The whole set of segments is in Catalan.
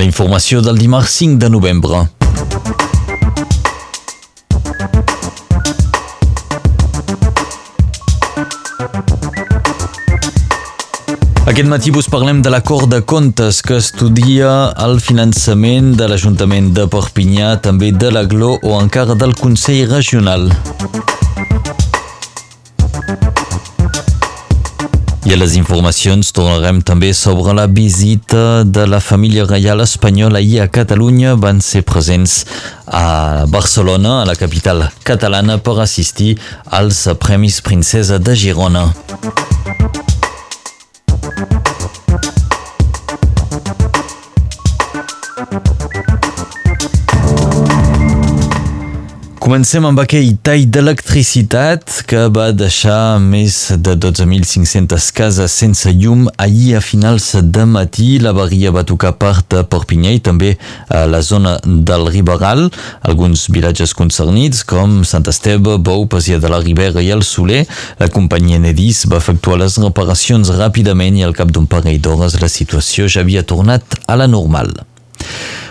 La informació del dimarts 5 de novembre. Aquest matí vos parlem de l'acord de comptes que estudia el finançament de l'Ajuntament de Perpinyà, també de l'Aglo o encara del Consell Regional. I a les informacions tornarem també sobre la visita de la família reial espanyola ahir a Catalunya. Van ser presents a Barcelona, a la capital catalana, per assistir als Premis Princesa de Girona. Comencem amb aquell tall d'electricitat que va deixar més de 12.500 cases sense llum ahir a finals de matí. La varia va tocar part de Perpinyà i també a la zona del Riberal. Alguns vilatges concernits com Sant Esteve, Bou, Pasia de la Ribera i el Soler. La companyia Nedis va efectuar les reparacions ràpidament i al cap d'un parell d'hores la situació ja havia tornat a la normal.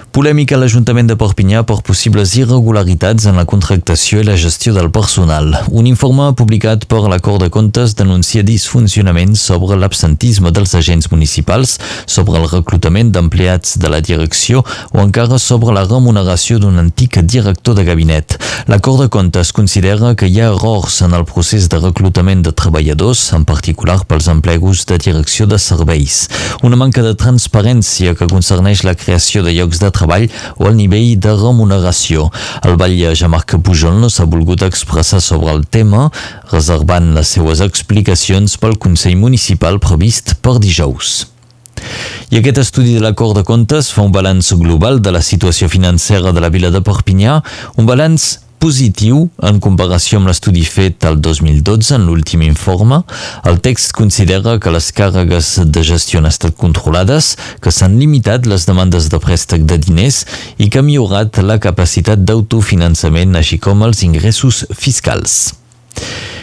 Polèmica a l'Ajuntament de Perpinyà per possibles irregularitats en la contractació i la gestió del personal. Un informe publicat per l'Acord de Comptes denuncia disfuncionament sobre l'absentisme dels agents municipals, sobre el reclutament d'empleats de la direcció o encara sobre la remuneració d'un antic director de gabinet. L'Acord de Comptes considera que hi ha errors en el procés de reclutament de treballadors, en particular pels emplegos de direcció de serveis. Una manca de transparència que concerneix la creació de llocs de treball treball o el nivell de remuneració. El batlle Jean-Marc Pujol no s'ha volgut expressar sobre el tema, reservant les seues explicacions pel Consell Municipal previst per dijous. I aquest estudi de l'acord de comptes fa un balanç global de la situació financera de la vila de Perpinyà, un balanç positiu en comparació amb l'estudi fet el 2012 en l'últim informe. El text considera que les càrregues de gestió han estat controlades, que s'han limitat les demandes de préstec de diners i que ha millorat la capacitat d'autofinançament així com els ingressos fiscals.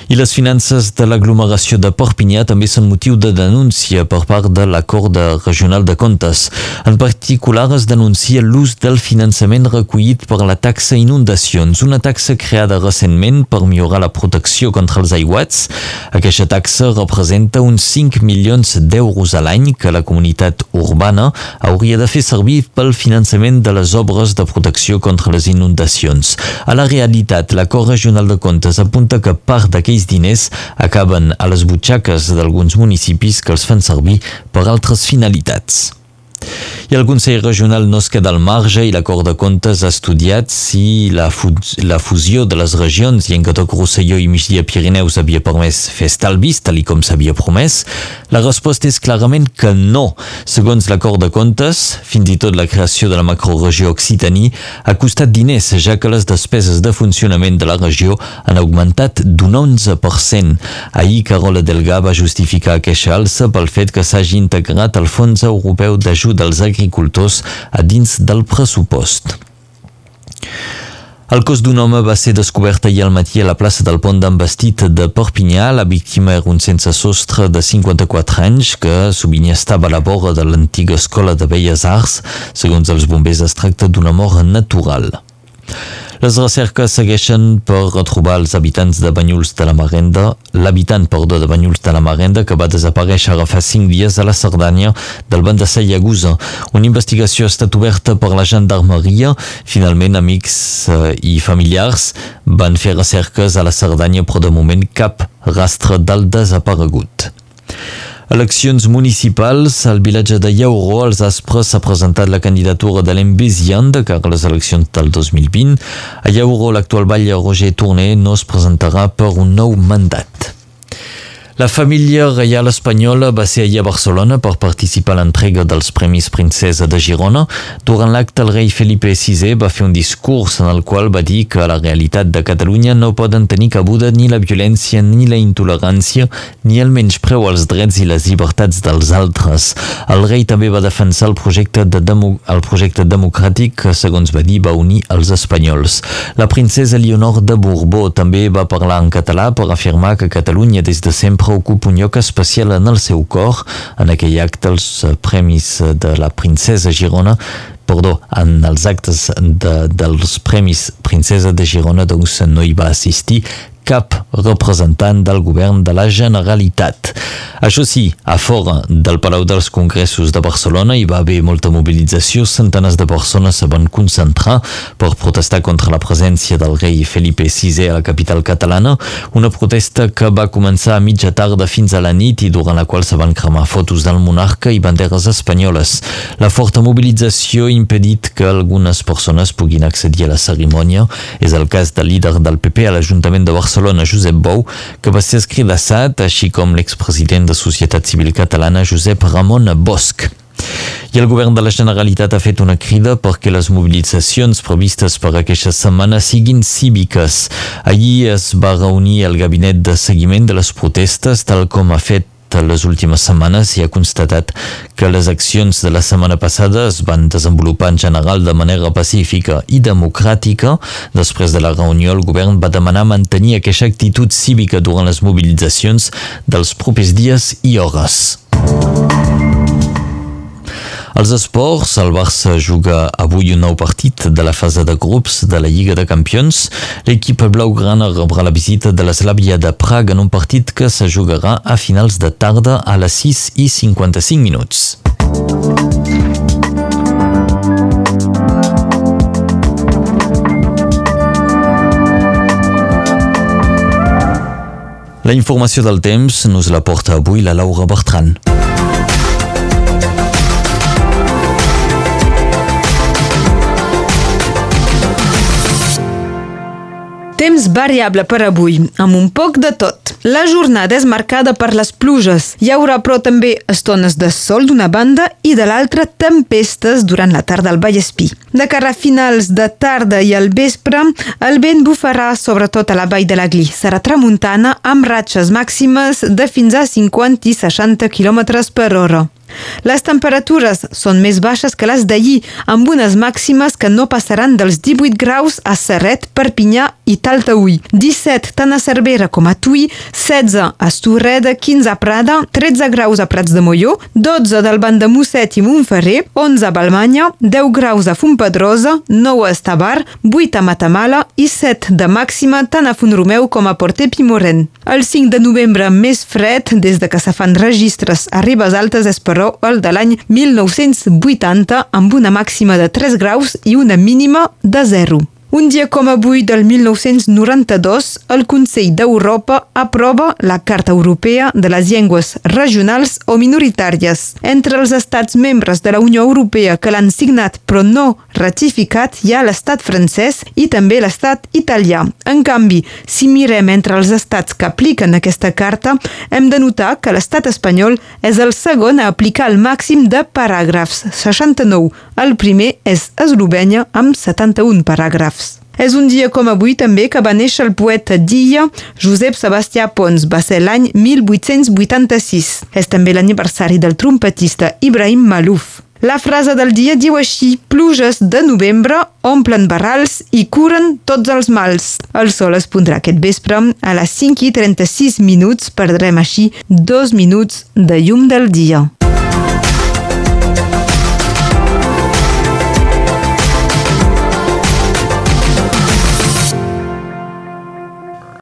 I les finances de l'aglomeració de Perpinyà també són motiu de denúncia per part de l'Acord Regional de Comptes. En particular es denuncia l'ús del finançament recollit per la taxa inundacions, una taxa creada recentment per millorar la protecció contra els aiguats. Aquesta taxa representa uns 5 milions d'euros a l'any que la comunitat urbana hauria de fer servir pel finançament de les obres de protecció contra les inundacions. A la realitat, l'Acord Regional de Comptes apunta que part d'aquell aquells diners acaben a les butxaques d'alguns municipis que els fan servir per altres finalitats. I el Consell Regional no es queda al marge i l'Acord de Comptes ha estudiat si la, fu la fusió de les regions i en Llenguadoc, Rosselló i Migdia Pirineus havia permès fer estalvis, tal com s'havia promès. La resposta és clarament que no. Segons l'Acord de Comptes, fins i tot la creació de la macroregió Occitanie ha costat diners, ja que les despeses de funcionament de la regió han augmentat d'un 11%. Ahir, Carola Delga va justificar aquesta alça pel fet que s'hagi integrat el Fons Europeu d'Ajut dels agricultors a dins del pressupost. El cos d'un home va ser descobert ahir al matí a la plaça del pont d'Embastit de Perpinyà. La víctima era un sense sostre de 54 anys que sovint estava a la vora de l'antiga escola de Belles Arts. Segons els bombers es tracta d'una mort natural. Les recerques segueixen per retrobar els habitants de Banyuls de la Marenda, l'habitant, perdó, de Banyuls de la Marenda que va desaparèixer ara fa cinc dies a la Cerdanya del banc de Sayagusa. Una investigació ha estat oberta per la gendarmeria. Finalment, amics eh, i familiars van fer recerques a la Cerdanya, però de moment cap rastre del desaparegut. Eleccions municipals, al vilatge de Llauró, als Aspres s'ha presentat la candidatura de l'Embesian de cara a les eleccions del 2020. A Llauró, l'actual batlle Roger Tourné no es presentarà per un nou mandat. La família reial espanyola va ser ahir a Barcelona per participar a l'entrega dels Premis Princesa de Girona. Durant l'acte, el rei Felipe VI va fer un discurs en el qual va dir que la realitat de Catalunya no poden tenir cabuda ni la violència ni la intolerància ni el menyspreu als drets i les llibertats dels altres. El rei també va defensar el projecte, de demo, el projecte democràtic que, segons va dir, va unir els espanyols. La princesa Leonor de Borbó també va parlar en català per afirmar que Catalunya des de sempre ocupa un lloc especial en el seu cor. En aquell acte, els premis de la princesa Girona perdó, en els actes de, dels Premis Princesa de Girona doncs no hi va assistir cap representant del govern de la Generalitat. Això sí, a fora del Palau dels Congressos de Barcelona hi va haver molta mobilització, centenars de persones se van concentrar per protestar contra la presència del rei Felipe VI a la capital catalana, una protesta que va començar a mitja tarda fins a la nit i durant la qual se van cremar fotos del monarca i banderes espanyoles. La forta mobilització ha impedit que algunes persones puguin accedir a la cerimònia. És el cas del líder del PP a l'Ajuntament de Barcelona Barcelona, Josep Bou, que va ser escridassat, així com l'expresident de Societat Civil Catalana, Josep Ramon Bosch. I el govern de la Generalitat ha fet una crida perquè les mobilitzacions previstes per aquesta setmana siguin cíviques. Ahir es va reunir el gabinet de seguiment de les protestes, tal com ha fet les últimes setmanes i ha constatat que les accions de la setmana passada es van desenvolupar en general de manera pacífica i democràtica. Després de la reunió, el govern va demanar mantenir aquesta actitud cívica durant les mobilitzacions dels propers dies i hores. Als esports, el Barça juga avui un nou partit de la fase de grups de la Lliga de Campions. L'equip blaugrana rebrà la visita de l'Eslavia de Praga en un partit que se jugarà a finals de tarda a les 6 i 55 minuts. La informació del temps nos la porta avui la Laura Bertran. Temps variable per avui, amb un poc de tot. La jornada és marcada per les pluges. Hi haurà, però, també estones de sol d'una banda i de l'altra tempestes durant la tarda al Vallespí. De cara a finals de tarda i al vespre, el vent bufarà sobretot a la vall de l'Aglí. Serà tramuntana amb ratxes màximes de fins a 50 i 60 km per hora. Les temperatures són més baixes que les d'ahir, amb unes màximes que no passaran dels 18 graus a Serret, Perpinyà i Taltaúi, 17 tant a Cervera com a Tui, 16 a Estorreda, 15 a Prada, 13 graus a Prats de Molló, 12 del Banc de Mosset i Montferrer, 11 a Balmanya, 10 graus a Fontpedrosa, 9 a Estabar, 8 a Matamala i 7 de màxima tant a Fontromeu com a Porter Pimoren. El 5 de novembre més fred, des de que se fan registres a Ribes Altes és per però el de l'any 1980 amb una màxima de 3 graus i una mínima de 0. Un dia com avui del 1992, el Consell d'Europa aprova la Carta Europea de les Llengües Regionals o Minoritàries. Entre els estats membres de la Unió Europea que l'han signat però no ratificat hi ha l'estat francès i també l'estat italià. En canvi, si mirem entre els estats que apliquen aquesta carta, hem de notar que l'estat espanyol és el segon a aplicar el màxim de paràgrafs, 69. El primer és Eslovènia amb 71 paràgrafs. És un dia com avui també que va néixer el poeta d'Illa, Josep Sebastià Pons. Va ser l'any 1886. És també l'aniversari del trompetista Ibrahim Malouf. La frase del dia diu així, pluges de novembre omplen barrals i curen tots els mals. El sol es pondrà aquest vespre a les 5 i 36 minuts, perdrem així dos minuts de llum del dia.